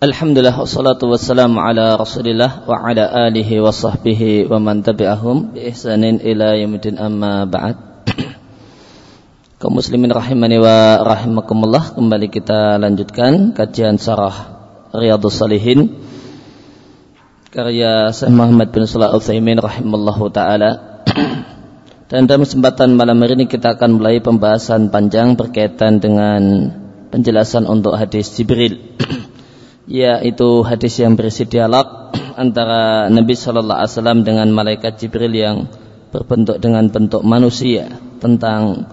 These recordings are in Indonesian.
Alhamdulillah wassalatu wassalamu ala Rasulillah wa ala alihi wa sahbihi wa man tabi'ahum bi ihsanin ila yaumil amma ba'd. Kaum muslimin rahimani wa rahimakumullah kembali kita lanjutkan kajian sarah Riyadhus Salihin karya Syekh Muhammad bin Shalih Al-Utsaimin rahimallahu taala. Dan dalam kesempatan malam hari ini kita akan mulai pembahasan panjang berkaitan dengan penjelasan untuk hadis Jibril yaitu hadis yang berisi dialog antara Nabi Shallallahu Alaihi Wasallam dengan malaikat Jibril yang berbentuk dengan bentuk manusia tentang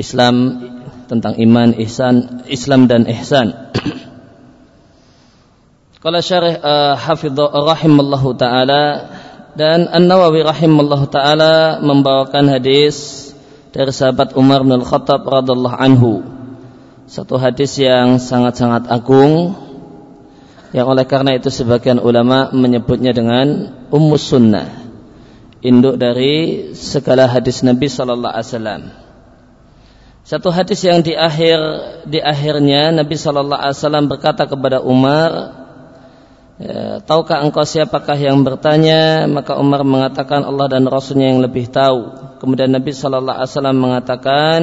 Islam, tentang iman, ihsan, Islam dan ihsan. Kalau syarih uh, hafidhu rahimallahu taala dan An-Nawawi rahimallahu taala membawakan hadis dari sahabat Umar bin Al-Khattab radhiyallahu anhu. Satu hadis yang sangat-sangat agung yang oleh karena itu sebagian ulama menyebutnya dengan ummus sunnah. Induk dari segala hadis Nabi Sallallahu Alaihi Wasallam. Satu hadis yang di akhir di akhirnya Nabi Sallallahu Alaihi Wasallam berkata kepada Umar ya, tahukah engkau siapakah yang bertanya? Maka Umar mengatakan Allah dan Rasulnya yang lebih tahu. Kemudian Nabi Sallallahu Alaihi Wasallam mengatakan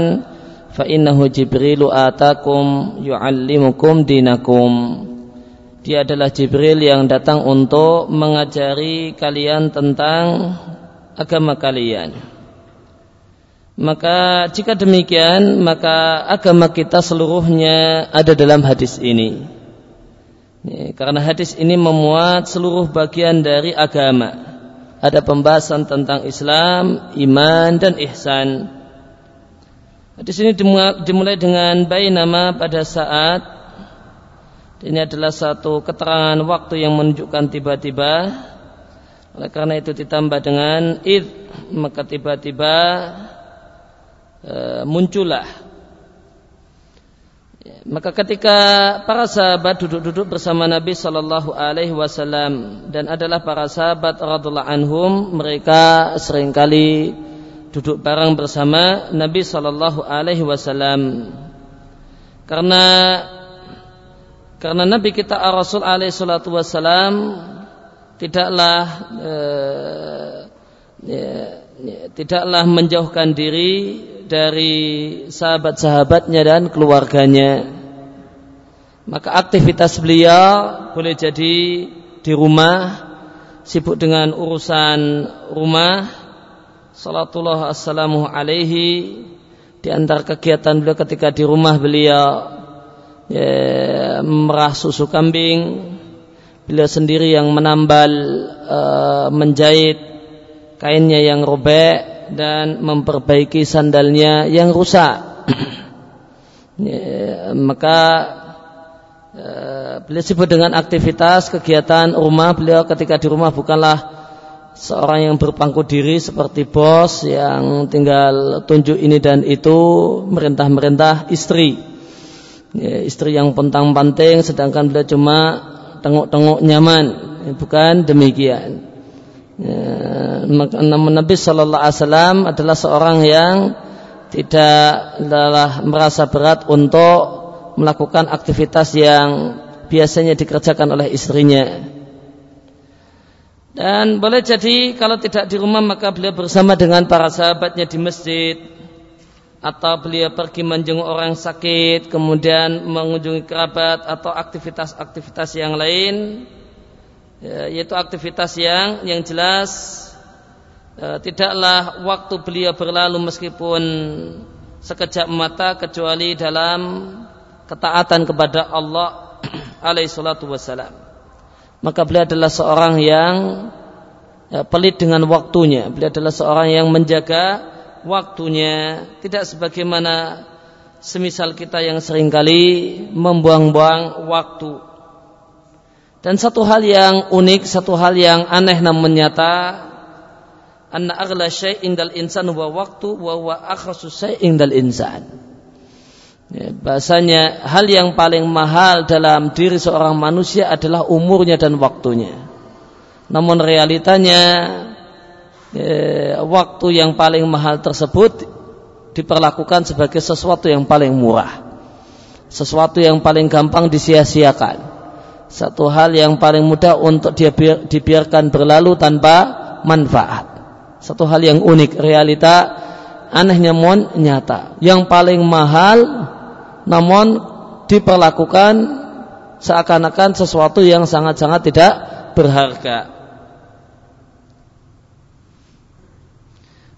fa innahu Jibrilu atakum yu'allimukum dinakum dia adalah Jibril yang datang untuk mengajari kalian tentang agama kalian. Maka jika demikian, maka agama kita seluruhnya ada dalam hadis ini. Karena hadis ini memuat seluruh bagian dari agama. Ada pembahasan tentang Islam, iman, dan ihsan. Hadis ini dimulai dengan bayi nama pada saat ini adalah satu keterangan waktu yang menunjukkan tiba-tiba. Oleh karena itu ditambah dengan id maka tiba-tiba e, muncullah. Ya, maka ketika para sahabat duduk-duduk bersama Nabi Shallallahu Alaihi Wasallam dan adalah para sahabat radhiallahu anhum mereka sering kali duduk bareng bersama Nabi Shallallahu Alaihi Wasallam karena karena Nabi kita Rasul alaihi salatu wassalam tidaklah eh, ya, ya, tidaklah menjauhkan diri dari sahabat-sahabatnya dan keluarganya. Maka aktivitas beliau boleh jadi di rumah sibuk dengan urusan rumah salatullah assalamu alaihi di antara kegiatan beliau ketika di rumah beliau ya, merah susu kambing. Beliau sendiri yang menambal uh, menjahit kainnya yang robek dan memperbaiki sandalnya yang rusak. Ya, maka uh, beliau sibuk dengan aktivitas kegiatan rumah. Beliau ketika di rumah bukanlah seorang yang berpangku diri seperti bos yang tinggal tunjuk ini dan itu merintah-merintah istri ya, istri yang pentang panting sedangkan beliau cuma tengok-tengok nyaman. Ya, bukan demikian. Ya, namun Nabi Shallallahu Alaihi Wasallam adalah seorang yang tidak adalah merasa berat untuk melakukan aktivitas yang biasanya dikerjakan oleh istrinya. Dan boleh jadi kalau tidak di rumah maka beliau bersama dengan para sahabatnya di masjid atau beliau pergi menjenguk orang sakit, kemudian mengunjungi kerabat atau aktivitas-aktivitas yang lain, ya, yaitu aktivitas yang yang jelas ya, tidaklah waktu beliau berlalu meskipun sekejap mata kecuali dalam ketaatan kepada Allah alaihi salatu wassalam. Maka beliau adalah seorang yang ya, pelit dengan waktunya. Beliau adalah seorang yang menjaga waktunya tidak sebagaimana semisal kita yang sering kali membuang-buang waktu. Dan satu hal yang unik, satu hal yang aneh namun nyata, anna aghla syai'in dal insan wa waktu wa wa akhasu syai'in dal insan. Ya, bahasanya hal yang paling mahal dalam diri seorang manusia adalah umurnya dan waktunya. Namun realitanya waktu yang paling mahal tersebut diperlakukan sebagai sesuatu yang paling murah. Sesuatu yang paling gampang disia-siakan. satu hal yang paling mudah untuk dia biar, dibiarkan berlalu tanpa manfaat. Satu hal yang unik, realita anehnya mon nyata. Yang paling mahal namun diperlakukan seakan-akan sesuatu yang sangat-sangat tidak berharga.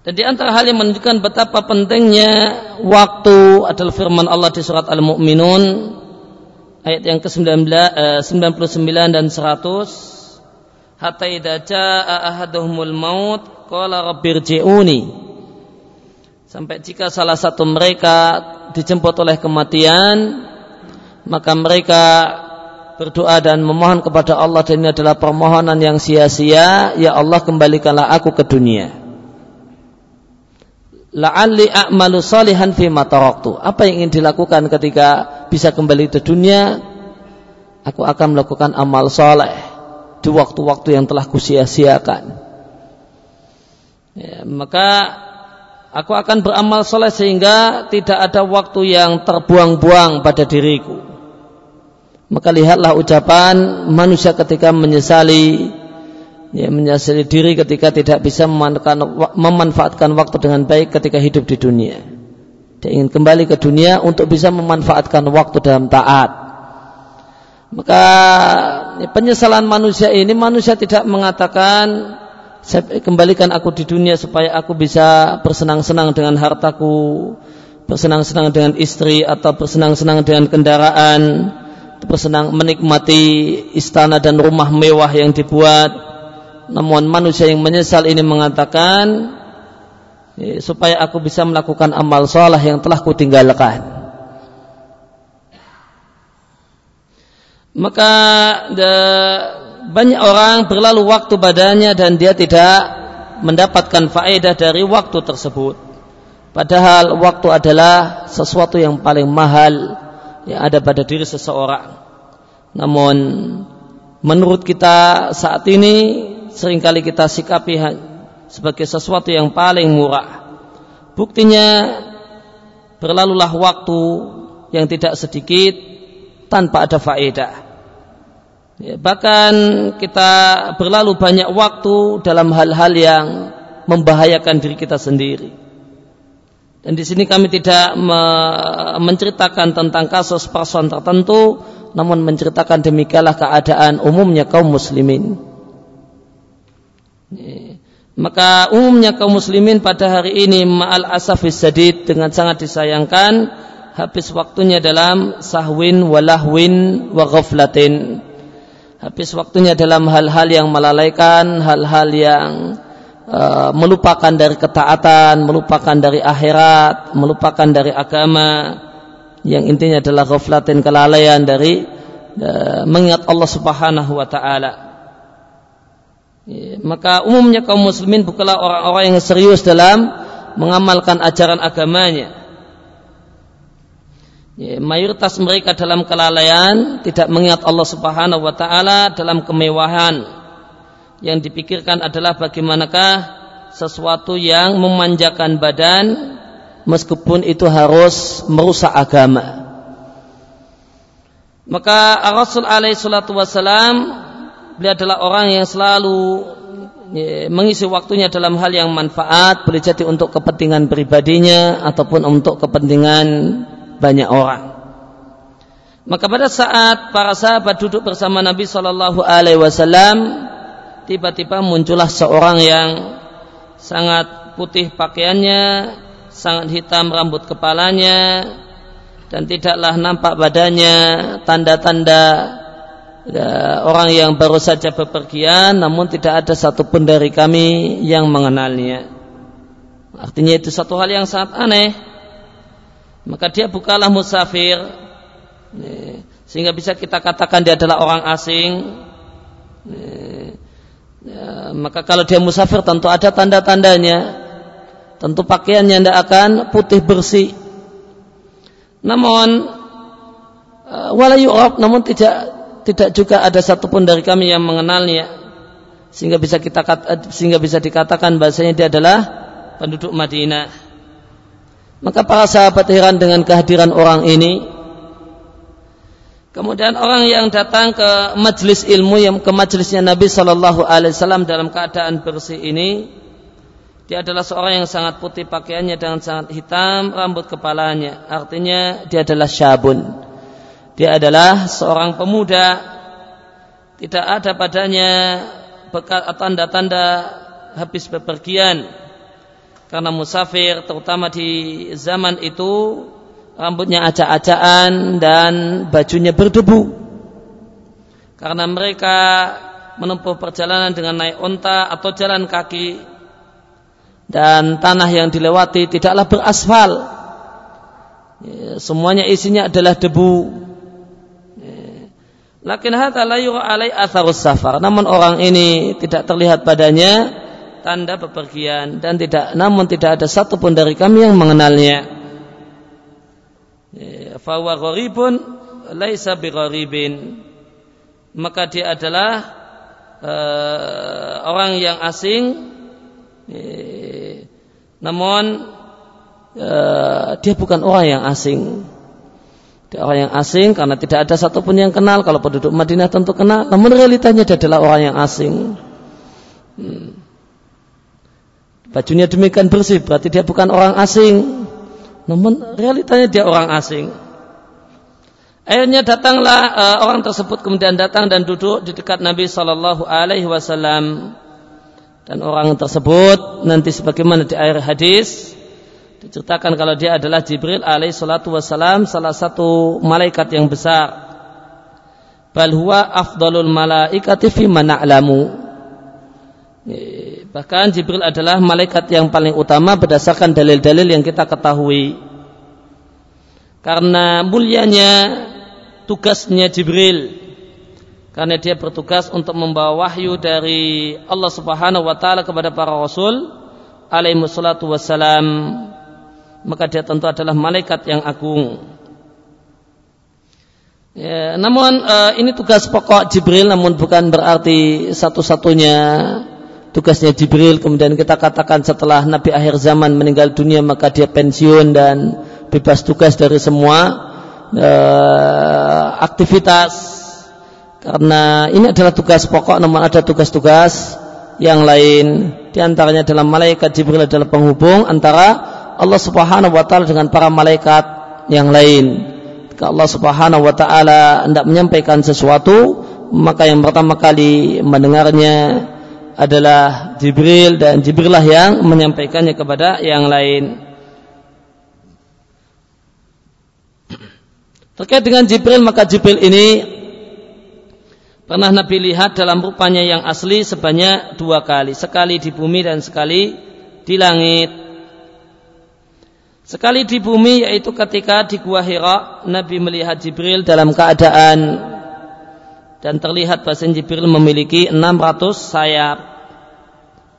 Dan di antara hal yang menunjukkan betapa pentingnya waktu adalah firman Allah di surat Al-Mu'minun ayat yang ke-99 eh, dan 100 hatta idza jaa ahaduhumul maut qala rabbirji'uni sampai jika salah satu mereka dijemput oleh kematian maka mereka berdoa dan memohon kepada Allah dan ini adalah permohonan yang sia-sia. Ya Allah kembalikanlah aku ke dunia la'alli a'malu salihan fi taraktu. Apa yang ingin dilakukan ketika bisa kembali ke dunia? Aku akan melakukan amal soleh di waktu-waktu yang telah kusia-siakan. Ya, maka aku akan beramal soleh sehingga tidak ada waktu yang terbuang-buang pada diriku. Maka lihatlah ucapan manusia ketika menyesali ya, menyesali diri ketika tidak bisa memanfaatkan waktu dengan baik ketika hidup di dunia. Dia ingin kembali ke dunia untuk bisa memanfaatkan waktu dalam taat. Maka ya, penyesalan manusia ini manusia tidak mengatakan saya kembalikan aku di dunia supaya aku bisa bersenang-senang dengan hartaku, bersenang-senang dengan istri atau bersenang-senang dengan kendaraan, bersenang menikmati istana dan rumah mewah yang dibuat namun manusia yang menyesal ini mengatakan ya, supaya aku bisa melakukan amal soleh yang telah kutinggalkan. Maka de, banyak orang berlalu waktu badannya dan dia tidak mendapatkan faedah dari waktu tersebut. Padahal waktu adalah sesuatu yang paling mahal yang ada pada diri seseorang. Namun menurut kita saat ini sering kali kita sikapi sebagai sesuatu yang paling murah. Buktinya berlalulah waktu yang tidak sedikit tanpa ada faedah. Ya, bahkan kita berlalu banyak waktu dalam hal-hal yang membahayakan diri kita sendiri. Dan di sini kami tidak me menceritakan tentang kasus person tertentu, namun menceritakan demikianlah keadaan umumnya kaum muslimin. Maka umumnya kaum muslimin pada hari ini ma'al asafis sadid dengan sangat disayangkan habis waktunya dalam sahwin walahwin wa ghaflatin. Habis waktunya dalam hal-hal yang melalaikan, hal-hal yang uh, melupakan dari ketaatan, melupakan dari akhirat, melupakan dari agama yang intinya adalah ghaflatin kelalaian dari uh, mengingat Allah Subhanahu wa taala. Ya, maka umumnya kaum muslimin bukanlah orang-orang yang serius dalam mengamalkan ajaran agamanya. Ya, mayoritas mereka dalam kelalaian tidak mengingat Allah Subhanahu wa taala dalam kemewahan. Yang dipikirkan adalah bagaimanakah sesuatu yang memanjakan badan meskipun itu harus merusak agama. Maka Rasul alaihi salatu wasalam beliau adalah orang yang selalu ya, mengisi waktunya dalam hal yang manfaat boleh jadi untuk kepentingan pribadinya ataupun untuk kepentingan banyak orang. Maka pada saat para sahabat duduk bersama Nabi Shallallahu Alaihi Wasallam, tiba-tiba muncullah seorang yang sangat putih pakaiannya, sangat hitam rambut kepalanya, dan tidaklah nampak badannya tanda-tanda orang yang baru saja bepergian namun tidak ada satupun dari kami yang mengenalnya. Artinya itu satu hal yang sangat aneh. Maka dia bukalah musafir ya, sehingga bisa kita katakan dia adalah orang asing. Ya, maka kalau dia musafir tentu ada tanda-tandanya. Tentu pakaiannya tidak akan putih bersih. Namun uh, walayu namun tidak tidak juga ada satupun dari kami yang mengenalnya sehingga bisa kita sehingga bisa dikatakan bahasanya dia adalah penduduk Madinah. Maka para sahabat heran dengan kehadiran orang ini. Kemudian orang yang datang ke majelis ilmu yang ke majelisnya Nabi Shallallahu Alaihi Wasallam dalam keadaan bersih ini, dia adalah seorang yang sangat putih pakaiannya dan sangat hitam rambut kepalanya. Artinya dia adalah syabun. Dia adalah seorang pemuda. Tidak ada padanya tanda-tanda habis bepergian. Karena musafir terutama di zaman itu rambutnya acak-acakan dan bajunya berdebu. Karena mereka menempuh perjalanan dengan naik onta atau jalan kaki dan tanah yang dilewati tidaklah beraspal. Ya, semuanya isinya adalah debu. Ya. Lakin hadza la alai atharus safar. Namun orang ini tidak terlihat padanya tanda bepergian dan tidak namun tidak ada satupun dari kami yang mengenalnya fawa gharibun laisa bigharibin maka dia adalah uh, orang yang asing eh, namun uh, dia bukan orang yang asing dia orang yang asing karena tidak ada satupun yang kenal. Kalau penduduk Madinah tentu kenal. Namun realitanya dia adalah orang yang asing. Hmm. bajunya demikian bersih berarti dia bukan orang asing. Namun realitanya dia orang asing. Akhirnya datanglah uh, orang tersebut kemudian datang dan duduk di dekat Nabi Shallallahu Alaihi Wasallam. Dan orang tersebut nanti sebagaimana di akhir hadis diceritakan kalau dia adalah Jibril alaihi salatu wasalam salah satu malaikat yang besar. Bal huwa afdalul malaikati fi mana'lamu bahkan Jibril adalah malaikat yang paling utama berdasarkan dalil-dalil yang kita ketahui. Karena mulianya tugasnya Jibril karena dia bertugas untuk membawa wahyu dari Allah Subhanahu wa taala kepada para rasul alaihi wassalam maka dia tentu adalah malaikat yang agung. Ya, namun uh, ini tugas pokok Jibril namun bukan berarti satu-satunya tugasnya Jibril. Kemudian kita katakan setelah Nabi akhir zaman meninggal dunia maka dia pensiun dan bebas tugas dari semua uh, aktivitas. Karena ini adalah tugas pokok namun ada tugas-tugas yang lain. Di antaranya dalam malaikat Jibril adalah penghubung antara Allah Subhanahu wa taala dengan para malaikat yang lain. Jika Allah Subhanahu wa taala hendak menyampaikan sesuatu, maka yang pertama kali mendengarnya adalah Jibril dan Jibril lah yang menyampaikannya kepada yang lain. Terkait dengan Jibril maka Jibril ini pernah Nabi lihat dalam rupanya yang asli sebanyak dua kali. Sekali di bumi dan sekali di langit. Sekali di bumi yaitu ketika di Gua Hira Nabi melihat Jibril dalam keadaan dan terlihat bahasa Jibril memiliki 600 sayap.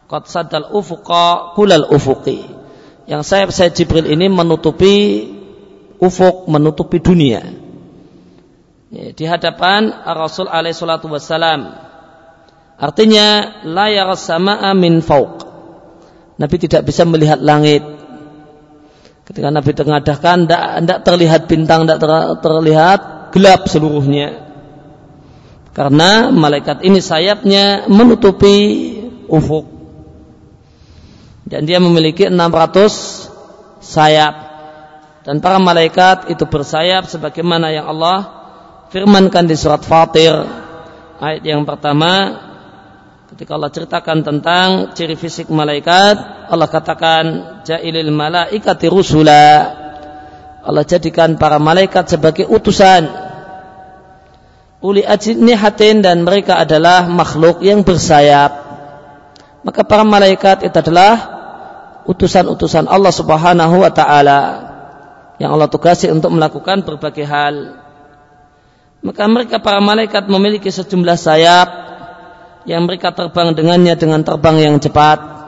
Qad sadal ufuqa kulal ufuqi. Yang sayap-sayap Jibril ini menutupi ufuk menutupi dunia ya, di hadapan Rasul alaihi salatu wassalam artinya la sama'a min fauq Nabi tidak bisa melihat langit ketika Nabi tengadahkan tidak terlihat bintang tidak terlihat gelap seluruhnya. Karena malaikat ini sayapnya menutupi ufuk. Dan dia memiliki 600 sayap. Dan para malaikat itu bersayap sebagaimana yang Allah firmankan di surat Fatir ayat yang pertama ketika Allah ceritakan tentang ciri fisik malaikat Allah katakan ja'ilil malaikati rusula. Allah jadikan para malaikat sebagai utusan. Uli ajnihatin dan mereka adalah makhluk yang bersayap. Maka para malaikat itu adalah utusan-utusan Allah Subhanahu wa taala yang Allah tugasi untuk melakukan berbagai hal. Maka mereka para malaikat memiliki sejumlah sayap yang mereka terbang dengannya dengan terbang yang cepat.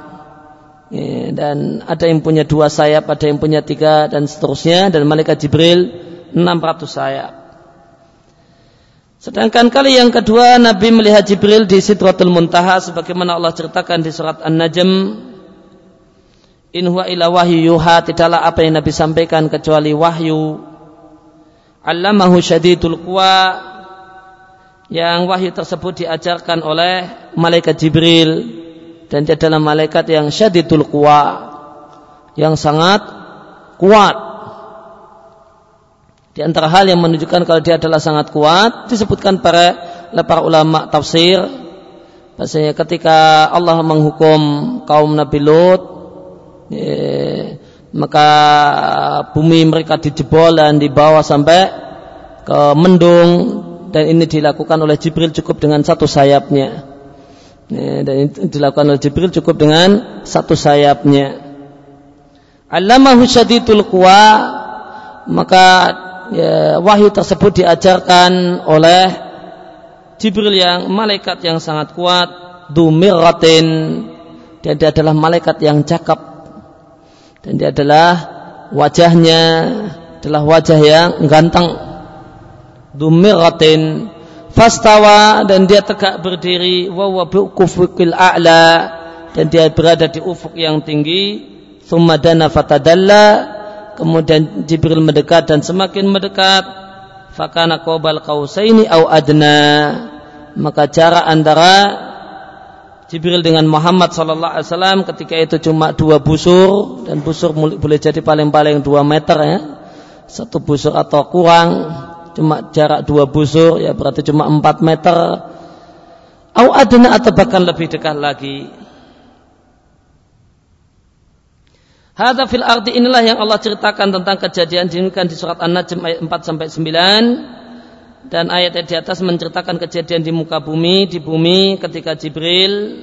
Dan ada yang punya dua sayap, ada yang punya tiga dan seterusnya. Dan malaikat Jibril 600 sayap. Sedangkan kali yang kedua Nabi melihat Jibril di Sidratul Muntaha sebagaimana Allah ceritakan di surat An-Najm in huwa ila wahyu yuha tidaklah apa yang Nabi sampaikan kecuali wahyu allamahu syadidul quwa yang wahyu tersebut diajarkan oleh malaikat Jibril. Dan dia adalah malaikat yang syadidul quwa yang sangat kuat. Di antara hal yang menunjukkan kalau dia adalah sangat kuat disebutkan para para ulama tafsir. Bahasanya ketika Allah menghukum kaum Nabi Lut ya, maka bumi mereka dijebol dan dibawa sampai ke mendung dan ini dilakukan oleh Jibril cukup dengan satu sayapnya. Ya, dan ini dilakukan oleh Jibril cukup dengan satu sayapnya. Allamahu syadidul quwa maka ya, wahyu tersebut diajarkan oleh Jibril yang malaikat yang sangat kuat dumiratin dan dia adalah malaikat yang cakap. Dan dia adalah wajahnya adalah wajah yang ganteng dumiratin fastawa dan dia tegak berdiri. Wa wa a'la. Dan dia berada di ufuk yang tinggi. Thumma dana fatadalla. Kemudian Jibril mendekat dan semakin mendekat. Fakana qobal qausaini au adna. Maka jarak antara Jibril dengan Muhammad sallallahu alaihi wasallam ketika itu cuma dua busur dan busur boleh jadi paling-paling dua meter ya. Satu busur atau kurang cuma jarak dua busur ya berarti cuma empat meter. Au adna atau bahkan lebih dekat lagi. Hada fil arti inilah yang Allah ceritakan tentang kejadian dinukkan di surat An-Najm ayat 4 sampai 9 dan ayat di atas menceritakan kejadian di muka bumi di bumi ketika Jibril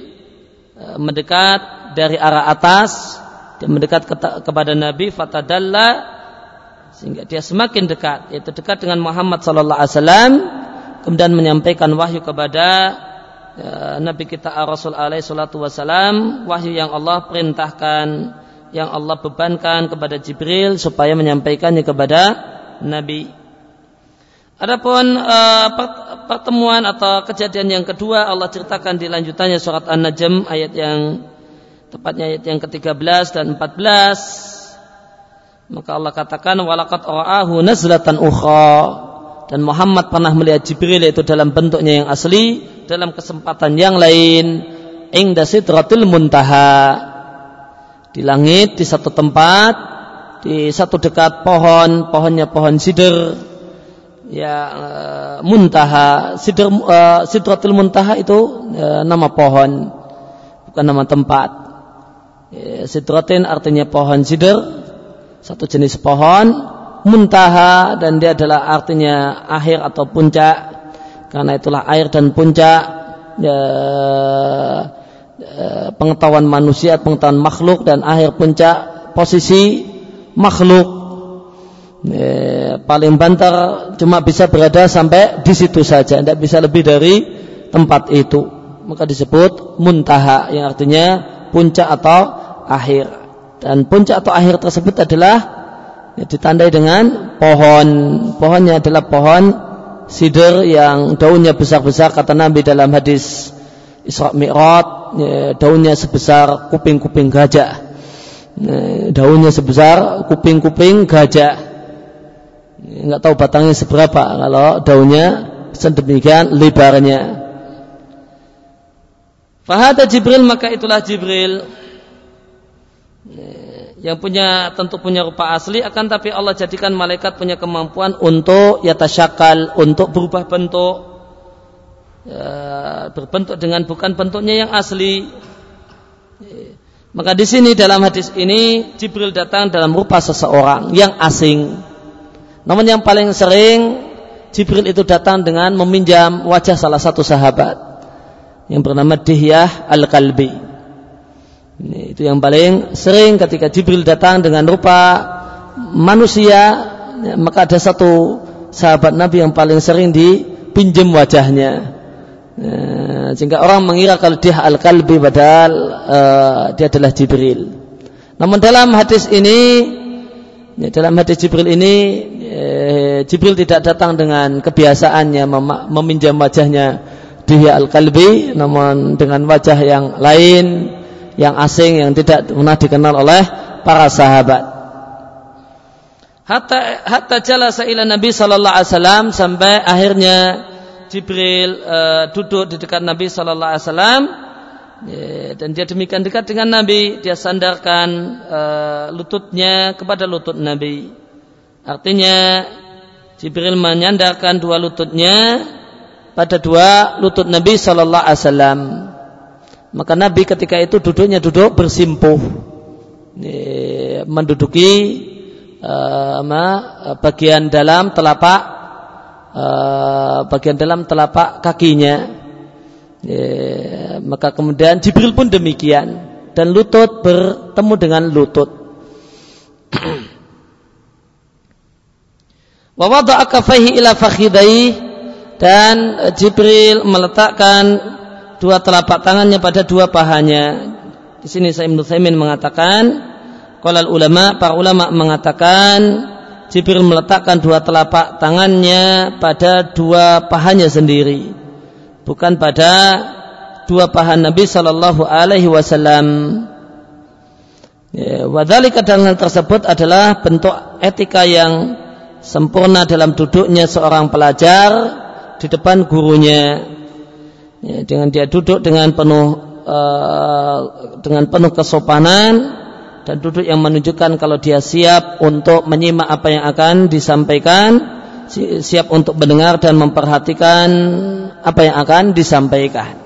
e, mendekat dari arah atas dia mendekat kepada Nabi fatadalla sehingga dia semakin dekat yaitu dekat dengan Muhammad sallallahu alaihi wasallam kemudian menyampaikan wahyu kepada e, Nabi kita Rasul alaihi salatu wasallam wahyu yang Allah perintahkan yang Allah bebankan kepada Jibril supaya menyampaikannya kepada Nabi. Adapun uh, pertemuan atau kejadian yang kedua Allah ceritakan di lanjutannya surat An-Najm ayat yang tepatnya ayat yang ke-13 dan 14. Maka Allah katakan walaqad ra'ahu nazlatan ukhra. Dan Muhammad pernah melihat Jibril itu dalam bentuknya yang asli dalam kesempatan yang lain ingda sidratil muntaha. Di langit di satu tempat di satu dekat pohon pohonnya pohon sider ya uh, muntaha. Sider uh, sidratul muntaha itu uh, nama pohon bukan nama tempat. Sidratin artinya pohon sider satu jenis pohon muntaha dan dia adalah artinya akhir atau puncak karena itulah air dan puncak ya, Eh, pengetahuan manusia, pengetahuan makhluk dan akhir puncak posisi makhluk e, paling banter cuma bisa berada sampai di situ saja, tidak bisa lebih dari tempat itu. Maka disebut muntaha yang artinya puncak atau akhir. Dan puncak atau akhir tersebut adalah ya, ditandai dengan pohon. Pohonnya adalah pohon sider yang daunnya besar-besar kata Nabi dalam hadis Isra Mi'raj ya, daunnya sebesar kuping-kuping gajah. Ya, daunnya sebesar kuping-kuping gajah. Nggak tahu batangnya seberapa kalau daunnya sedemikian lebarnya. Fahada Jibril maka itulah Jibril. ya, yang punya tentu punya rupa asli akan tapi Allah jadikan malaikat punya kemampuan untuk yatasyakal untuk berubah bentuk ya, berbentuk dengan bukan bentuknya yang asli. Maka di sini dalam hadis ini Jibril datang dalam rupa seseorang yang asing. Namun yang paling sering Jibril itu datang dengan meminjam wajah salah satu sahabat yang bernama Dihyah Al-Kalbi. Ini, itu yang paling sering ketika Jibril datang dengan rupa manusia, ya, maka ada satu sahabat Nabi yang paling sering dipinjam wajahnya. Ya, sehingga orang mengira kalau dia al-kalbi padahal uh, dia adalah Jibril. Namun dalam hadis ini ya, dalam hadis Jibril ini eh, Jibril tidak datang dengan kebiasaannya mem meminjam wajahnya dia al-kalbi namun dengan wajah yang lain yang asing yang tidak pernah dikenal oleh para sahabat. hatta hatta jalasa ila Nabi sallallahu alaihi wasallam sampai akhirnya Jibril uh, duduk di dekat Nabi sallallahu alaihi wasallam. Ya, dan dia demikian dekat dengan Nabi dia sandarkan uh, lututnya kepada lutut Nabi. Artinya Jibril menyandarkan dua lututnya pada dua lutut Nabi sallallahu alaihi wasallam maka Nabi ketika itu duduknya duduk bersimpuh menduduki uh, bagian dalam telapak uh, bagian dalam telapak kakinya. Ya, maka kemudian Jibril pun demikian dan lutut bertemu dengan lutut. Wa kafaihi ila fakhidai dan Jibril meletakkan dua telapak tangannya pada dua pahanya. Di sini saya Ibnu mengatakan Qolal ulama, para ulama mengatakan Jibril meletakkan dua telapak tangannya pada dua pahanya sendiri, bukan pada dua paha Nabi Shallallahu Alaihi Wasallam. Ya, wadhalika tersebut adalah bentuk etika yang sempurna dalam duduknya seorang pelajar di depan gurunya. Ya, dengan dia duduk dengan penuh uh, dengan penuh kesopanan, dan duduk yang menunjukkan kalau dia siap untuk menyimak apa yang akan disampaikan, siap untuk mendengar dan memperhatikan apa yang akan disampaikan.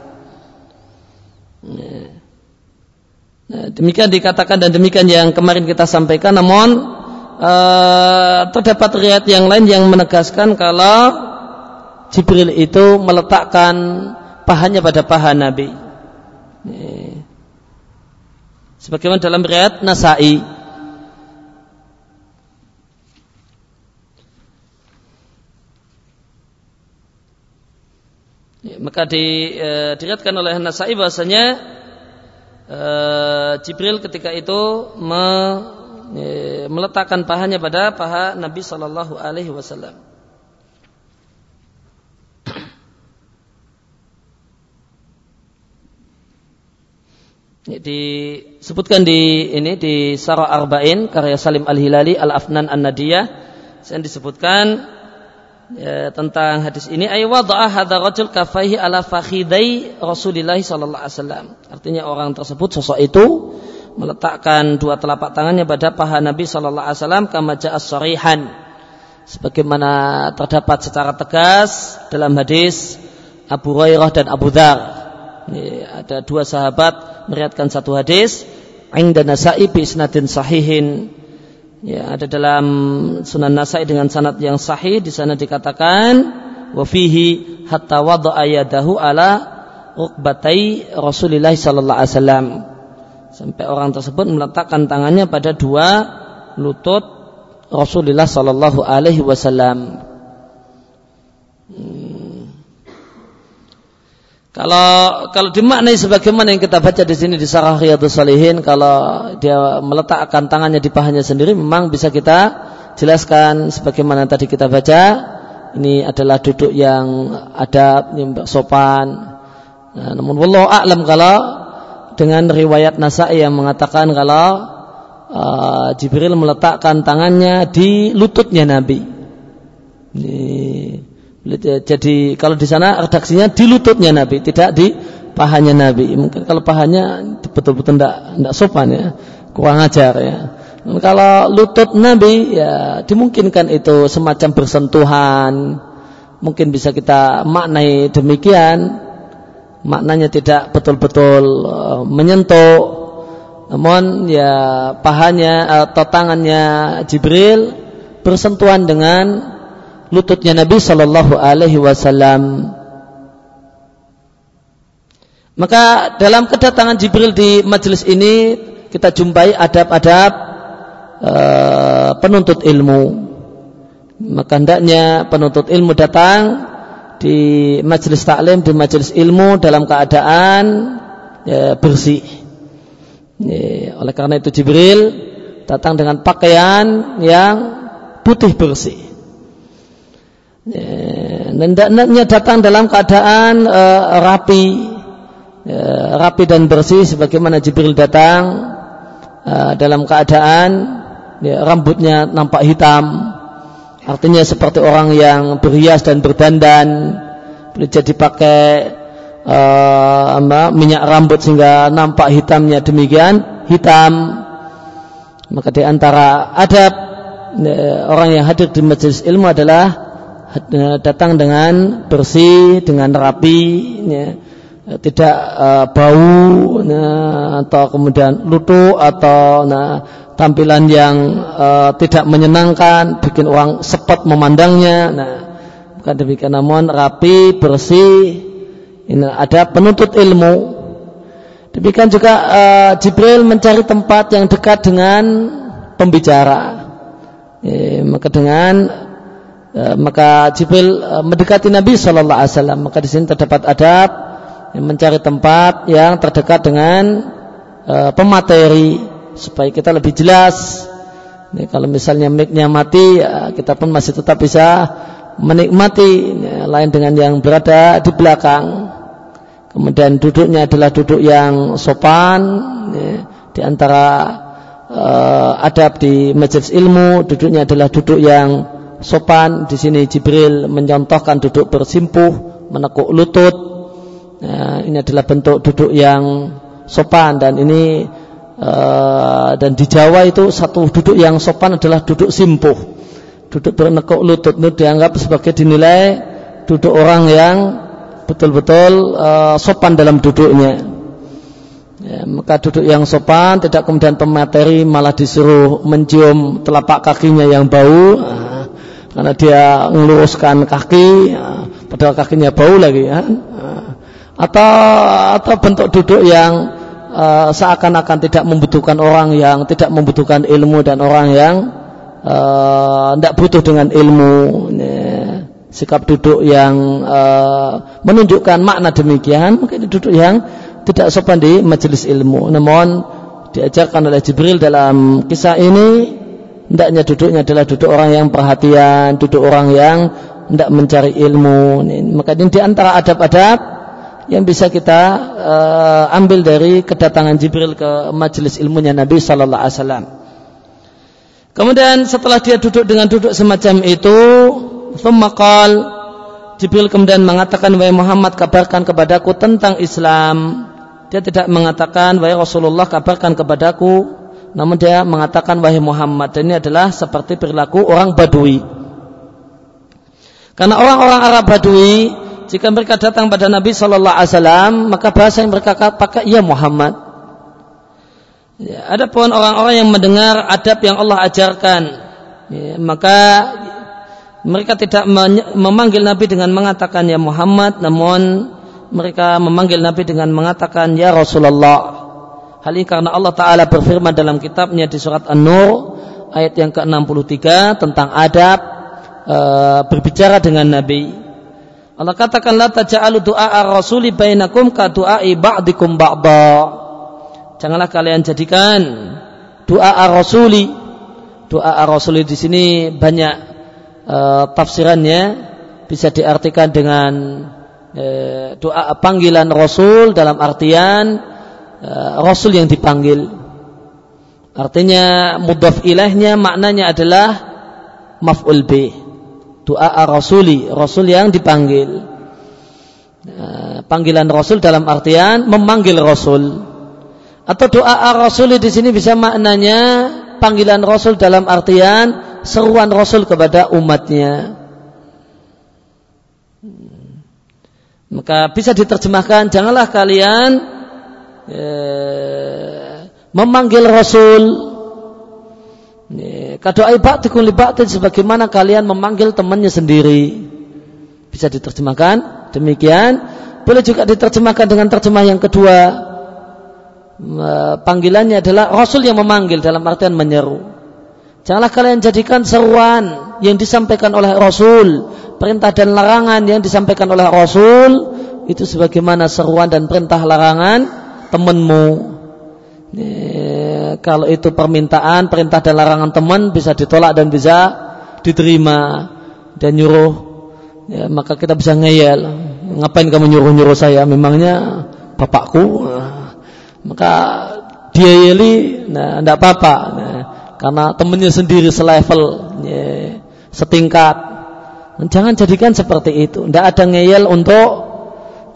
Nah, demikian dikatakan dan demikian yang kemarin kita sampaikan, namun uh, terdapat riat yang lain yang menegaskan kalau Jibril itu meletakkan pahanya pada paha Nabi. Sebagaimana dalam riwayat Nasai. Ya, maka di, e, diriatkan oleh Nasai bahasanya e, Jibril ketika itu me, e, meletakkan pahanya pada paha Nabi Shallallahu Alaihi Wasallam. Disebutkan di ini di Sarah Arba'in karya Salim Al Hilali Al Afnan An Nadiyah yang disebutkan ya, tentang hadis ini. Ay wada'a hadza rajul kafaihi ala fakhidai Rasulillah sallallahu alaihi wasallam. Artinya orang tersebut sosok itu meletakkan dua telapak tangannya pada paha Nabi sallallahu alaihi wasallam kama ja'a sarihan. Sebagaimana terdapat secara tegas dalam hadis Abu Hurairah dan Abu Dzar ada dua sahabat meriatkan satu hadis Inda Nasa'i bi isnadin sahihin. Ya ada dalam Sunan Nasa'i dengan sanad yang sahih di sana dikatakan wa fihi hatta wada'a yadahu ala rukbatai Rasulullah sallallahu alaihi wasallam. Sampai orang tersebut meletakkan tangannya pada dua lutut Rasulullah sallallahu alaihi wasallam. Hmm. Kalau kalau dimaknai sebagaimana yang kita baca di sini di Sarah Riyadhus Salihin, kalau dia meletakkan tangannya di pahanya sendiri, memang bisa kita jelaskan sebagaimana tadi kita baca. Ini adalah duduk yang adab, yang sopan. Nah, namun wallahu a'lam kalau dengan riwayat Nasai yang mengatakan kalau uh, Jibril meletakkan tangannya di lututnya Nabi. Ini jadi kalau di sana redaksinya di lututnya Nabi, tidak di pahanya Nabi. Mungkin kalau pahanya betul-betul tidak tidak sopan ya, kurang ajar ya. Kalau lutut Nabi ya dimungkinkan itu semacam bersentuhan. Mungkin bisa kita maknai demikian. Maknanya tidak betul-betul uh, menyentuh. Namun ya pahanya atau tangannya Jibril bersentuhan dengan lututnya Nabi Shallallahu Alaihi Wasallam. Maka dalam kedatangan Jibril di majelis ini kita jumpai adab-adab uh, penuntut ilmu. Maka hendaknya penuntut ilmu datang di majelis taklim, di majelis ilmu dalam keadaan ya, bersih. Ya, oleh karena itu Jibril datang dengan pakaian yang putih bersih. Ya, dan hendaknya datang dalam keadaan uh, rapi, ya, rapi dan bersih sebagaimana Jibril datang uh, dalam keadaan ya, rambutnya nampak hitam. Artinya seperti orang yang berhias dan berdandan boleh jadi pakai uh, minyak rambut sehingga nampak hitamnya demikian hitam. Maka di antara adab ya, orang yang hadir di majelis ilmu adalah ya, datang dengan bersih dengan rapi ya, tidak uh, bau nah, atau kemudian lutu atau nah, tampilan yang uh, tidak menyenangkan bikin orang sepet memandangnya nah. Bukan demikian namun rapi bersih ini ada penuntut ilmu. Demikian juga uh, Jibril mencari tempat yang dekat dengan pembicara. E, maka dengan maka Jibril mendekati Nabi Shallallahu Alaihi Wasallam maka di sini terdapat adab mencari tempat yang terdekat dengan uh, pemateri supaya kita lebih jelas. Ini kalau misalnya mic-nya mati, ya, kita pun masih tetap bisa menikmati ya, lain dengan yang berada di belakang. Kemudian duduknya adalah duduk yang sopan ya, di antara uh, adab di majelis ilmu, duduknya adalah duduk yang sopan. Di sini Jibril mencontohkan duduk bersimpuh, menekuk lutut, Ya, ini adalah bentuk duduk yang sopan dan ini uh, dan di Jawa itu satu duduk yang sopan adalah duduk simpuh. Duduk bernekuk lutut itu dianggap sebagai dinilai duduk orang yang betul-betul uh, sopan dalam duduknya. Ya, maka duduk yang sopan tidak kemudian pemateri malah disuruh mencium telapak kakinya yang bau karena dia meluruskan kaki uh, padahal kakinya bau lagi ya. Uh, atau atau bentuk duduk yang uh, seakan-akan tidak membutuhkan orang yang tidak membutuhkan ilmu dan orang yang uh, tidak butuh dengan ilmu ya. sikap duduk yang uh, menunjukkan makna demikian mungkin duduk yang tidak sopan di majelis ilmu namun diajarkan oleh Jibril dalam kisah ini hendaknya duduknya adalah duduk orang yang perhatian duduk orang yang tidak mencari ilmu maka ini di antara adab-adab yang bisa kita uh, ambil dari kedatangan Jibril ke majelis ilmunya Nabi Sallallahu Alaihi Wasallam. Kemudian setelah dia duduk dengan duduk semacam itu, Femakal Jibril kemudian mengatakan, wahai Muhammad kabarkan kepadaku tentang Islam. Dia tidak mengatakan, wahai Rasulullah kabarkan kepadaku, namun dia mengatakan, wahai Muhammad. Dan ini adalah seperti perilaku orang Badui. Karena orang-orang Arab Badui jika mereka datang pada Nabi Shallallahu Alaihi Wasallam maka bahasa yang mereka pakai ya Muhammad. Ya, adapun orang-orang yang mendengar adab yang Allah ajarkan, ya, maka mereka tidak memanggil Nabi dengan mengatakan ya Muhammad, namun mereka memanggil Nabi dengan mengatakan ya Rasulullah. Hal ini karena Allah Taala berfirman dalam kitabnya di surat An-Nur ayat yang ke-63 tentang adab e, berbicara dengan Nabi. Allah katakan la taj'alu rasuli bainakum ka du'ai ba'dikum ba'da. Janganlah kalian jadikan doa rasuli doa rasuli di sini banyak uh, tafsirannya bisa diartikan dengan uh, doa panggilan rasul dalam artian rasul yang dipanggil. Artinya mudhaf ilahnya maknanya adalah maf'ul bih doa rasuli rasul yang dipanggil. Nah, panggilan rasul dalam artian memanggil rasul. Atau doa rasuli di sini bisa maknanya panggilan rasul dalam artian seruan rasul kepada umatnya. Maka bisa diterjemahkan janganlah kalian eh, memanggil rasul Kadoai ba'tikum li ba'tin sebagaimana kalian memanggil temannya sendiri. Bisa diterjemahkan demikian. Boleh juga diterjemahkan dengan terjemah yang kedua. Panggilannya adalah Rasul yang memanggil dalam artian menyeru. Janganlah kalian jadikan seruan yang disampaikan oleh Rasul, perintah dan larangan yang disampaikan oleh Rasul itu sebagaimana seruan dan perintah larangan temanmu kalau itu permintaan, perintah dan larangan teman bisa ditolak dan bisa diterima. Dan nyuruh ya, maka kita bisa ngeyel. Ngapain kamu nyuruh-nyuruh saya? Memangnya bapakku? Maka dia yeli nah tidak apa-apa. Nah, karena temannya sendiri selevel, ya, setingkat. Jangan jadikan seperti itu. Tidak ada ngeyel untuk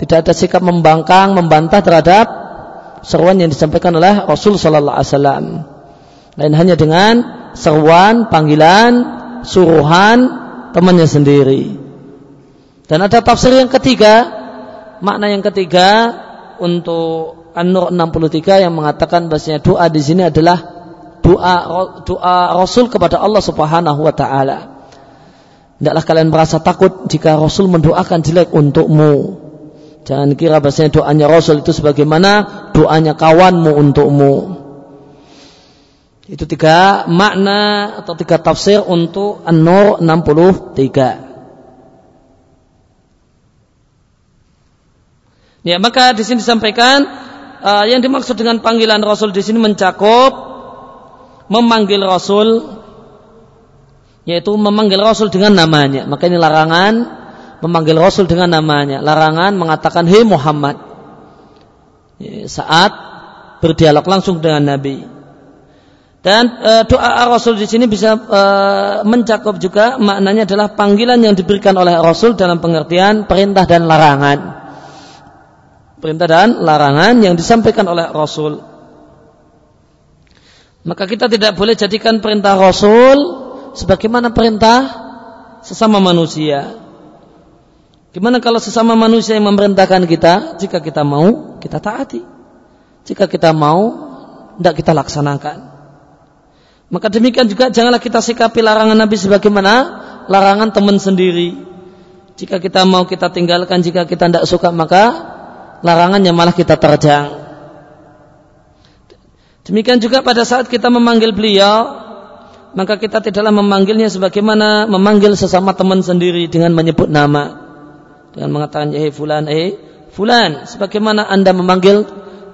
tidak ada sikap membangkang, membantah terhadap seruan yang disampaikan oleh Rasul Sallallahu Alaihi Wasallam. Lain hanya dengan seruan, panggilan, suruhan temannya sendiri. Dan ada tafsir yang ketiga, makna yang ketiga untuk An-Nur 63 yang mengatakan bahasanya doa di sini adalah doa doa Rasul kepada Allah Subhanahu wa taala. Tidaklah kalian merasa takut jika Rasul mendoakan jelek untukmu. Jangan kira bahasanya doanya Rasul itu sebagaimana doanya kawanmu untukmu. Itu tiga makna atau tiga tafsir untuk An-Nur 63. Ya, maka di sini disampaikan uh, yang dimaksud dengan panggilan Rasul di sini mencakup memanggil Rasul yaitu memanggil Rasul dengan namanya. Maka ini larangan memanggil Rasul dengan namanya. Larangan mengatakan hei Muhammad ya, saat berdialog langsung dengan Nabi. Dan e, doa Rasul di sini bisa e, mencakup juga maknanya adalah panggilan yang diberikan oleh Rasul dalam pengertian perintah dan larangan perintah dan larangan yang disampaikan oleh Rasul. Maka kita tidak boleh jadikan perintah Rasul sebagaimana perintah sesama manusia. Gimana kalau sesama manusia yang memerintahkan kita, jika kita mau, kita taati. Jika kita mau, tidak kita laksanakan. Maka demikian juga janganlah kita sikapi larangan Nabi sebagaimana larangan teman sendiri. Jika kita mau kita tinggalkan, jika kita tidak suka maka larangannya malah kita terjang. Demikian juga pada saat kita memanggil beliau, maka kita tidaklah memanggilnya sebagaimana memanggil sesama teman sendiri dengan menyebut nama. Dengan mengatakan, eh fulan, eh fulan. Sebagaimana anda memanggil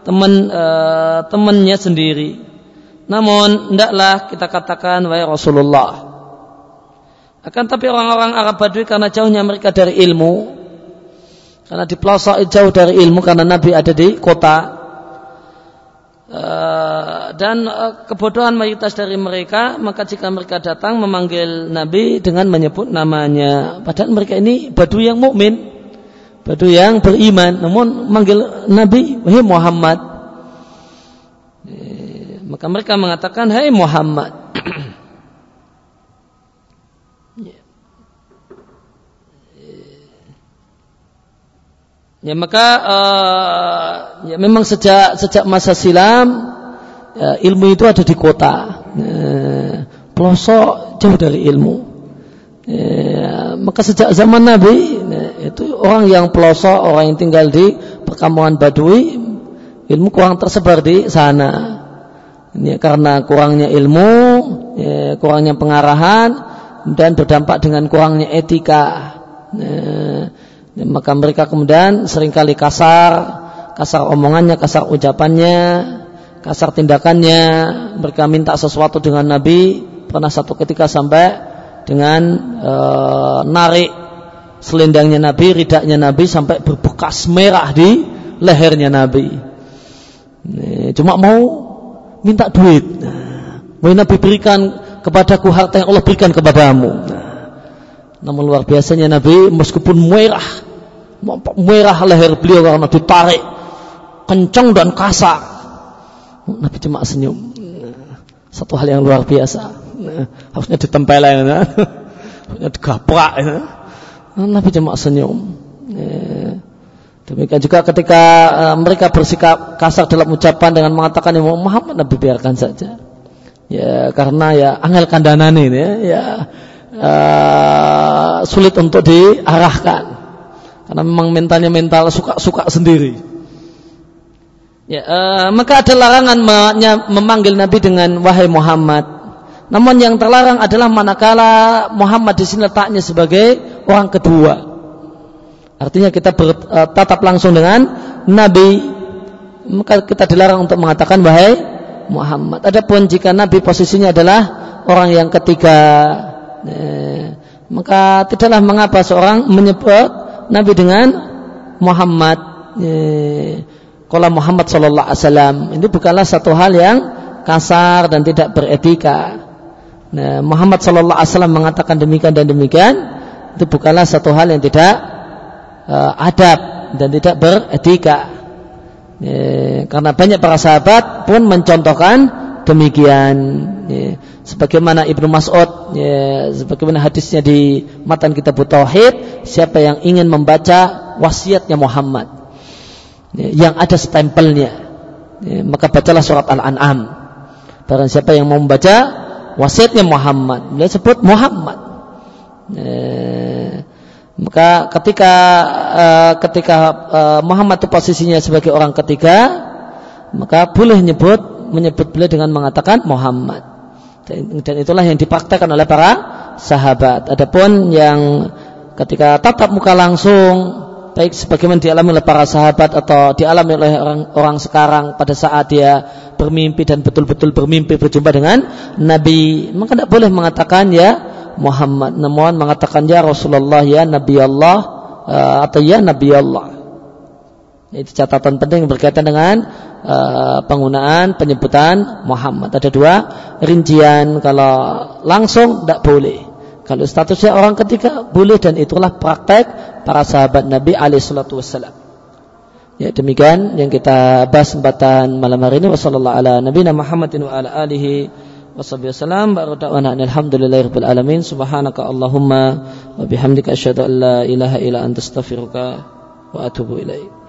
teman uh, temannya sendiri. Namun, hendaklah kita katakan, wahai Rasulullah. Akan tapi orang-orang Arab Badui karena jauhnya mereka dari ilmu, karena di pelosok jauh dari ilmu karena Nabi ada di kota. Uh, dan uh, kebodohan mayoritas dari mereka maka jika mereka datang memanggil Nabi dengan menyebut namanya. Padahal mereka ini badu yang mukmin badu yang beriman. Namun memanggil Nabi wahai Muhammad. Eh, maka mereka mengatakan hai Muhammad Ya maka uh, ya memang sejak sejak masa silam ya, ilmu itu ada di kota. Ya, pelosok jauh dari ilmu. Ya, maka sejak zaman Nabi ya, itu orang yang pelosok, orang yang tinggal di perkampungan Badui, ilmu kurang tersebar di sana. Ya, karena kurangnya ilmu, ya, kurangnya pengarahan, dan berdampak dengan kurangnya etika. Ya, Maka mereka kemudian sering kali kasar, kasar omongannya, kasar ucapannya, kasar tindakannya. Mereka minta sesuatu dengan Nabi. Pernah satu ketika sampai dengan e, narik selendangnya Nabi, ridaknya Nabi sampai berbekas merah di lehernya Nabi. Ini, cuma mau minta duit. Nah, mau Nabi berikan kepadaku harta yang Allah berikan kepadamu. Nah, namun luar biasanya Nabi meskipun merah, merah leher beliau karena ditarik kencang dan kasar. Nabi cuma senyum. Satu hal yang luar biasa. Harusnya ditempelin, harusnya digaprak. Nabi cuma senyum. Demikian juga ketika uh, mereka bersikap kasar dalam ucapan dengan mengatakan Muhammad Nabi biarkan saja. Ya karena ya angel kandanan ini ya, ya uh, sulit untuk diarahkan karena memang mentalnya mental suka-suka sendiri. Ya, uh, maka ada larangan memanggil Nabi dengan wahai Muhammad. Namun yang terlarang adalah manakala Muhammad di sini letaknya sebagai orang kedua. Artinya kita bertatap langsung dengan Nabi, maka kita dilarang untuk mengatakan wahai Muhammad. Adapun jika Nabi posisinya adalah orang yang ketiga, Eh, maka tidaklah mengapa seorang menyebut Nabi dengan Muhammad. Eh, kalau Muhammad Shallallahu Alaihi Wasallam ini bukanlah satu hal yang kasar dan tidak beretika. Nah, Muhammad Sallallahu Alaihi Wasallam mengatakan demikian dan demikian itu bukanlah satu hal yang tidak uh, adab dan tidak beretika. Ya, karena banyak para sahabat pun mencontohkan demikian. Ya, sebagaimana Ibnu Mas'ud, ya, sebagaimana hadisnya di matan kitab Tauhid, siapa yang ingin membaca wasiatnya Muhammad ya, yang ada stempelnya, ya, maka bacalah surat Al-An'am. Barang siapa yang mau membaca wasiatnya Muhammad. Beliau sebut Muhammad. Eh, maka ketika uh, ketika uh, Muhammad itu posisinya sebagai orang ketiga, maka boleh menyebut menyebut beliau dengan mengatakan Muhammad. Dan, itulah yang dipraktekkan oleh para sahabat. Adapun yang ketika tatap muka langsung baik sebagaimana dialami oleh para sahabat atau dialami oleh orang orang sekarang pada saat dia bermimpi dan betul-betul bermimpi berjumpa dengan Nabi maka tidak boleh mengatakan ya Muhammad namun mengatakan ya Rasulullah ya Nabi Allah uh, atau ya Nabi Allah itu catatan penting berkaitan dengan uh, penggunaan penyebutan Muhammad. Ada dua rincian kalau langsung tidak boleh. Kalau statusnya orang ketiga boleh. Dan itulah praktek para sahabat Nabi alaihi wassalam. Ya demikian yang kita bahas kesempatan malam hari ini. Wasallallahu ala nabiyina Muhammadin wa ala alihi wasallam. Baru da'wana alhamdulillahirabbil alamin. Subhanaka allahumma wa bihamdika asyhadu an la ilaha illa anta astaghfiruka wa atubu ilaik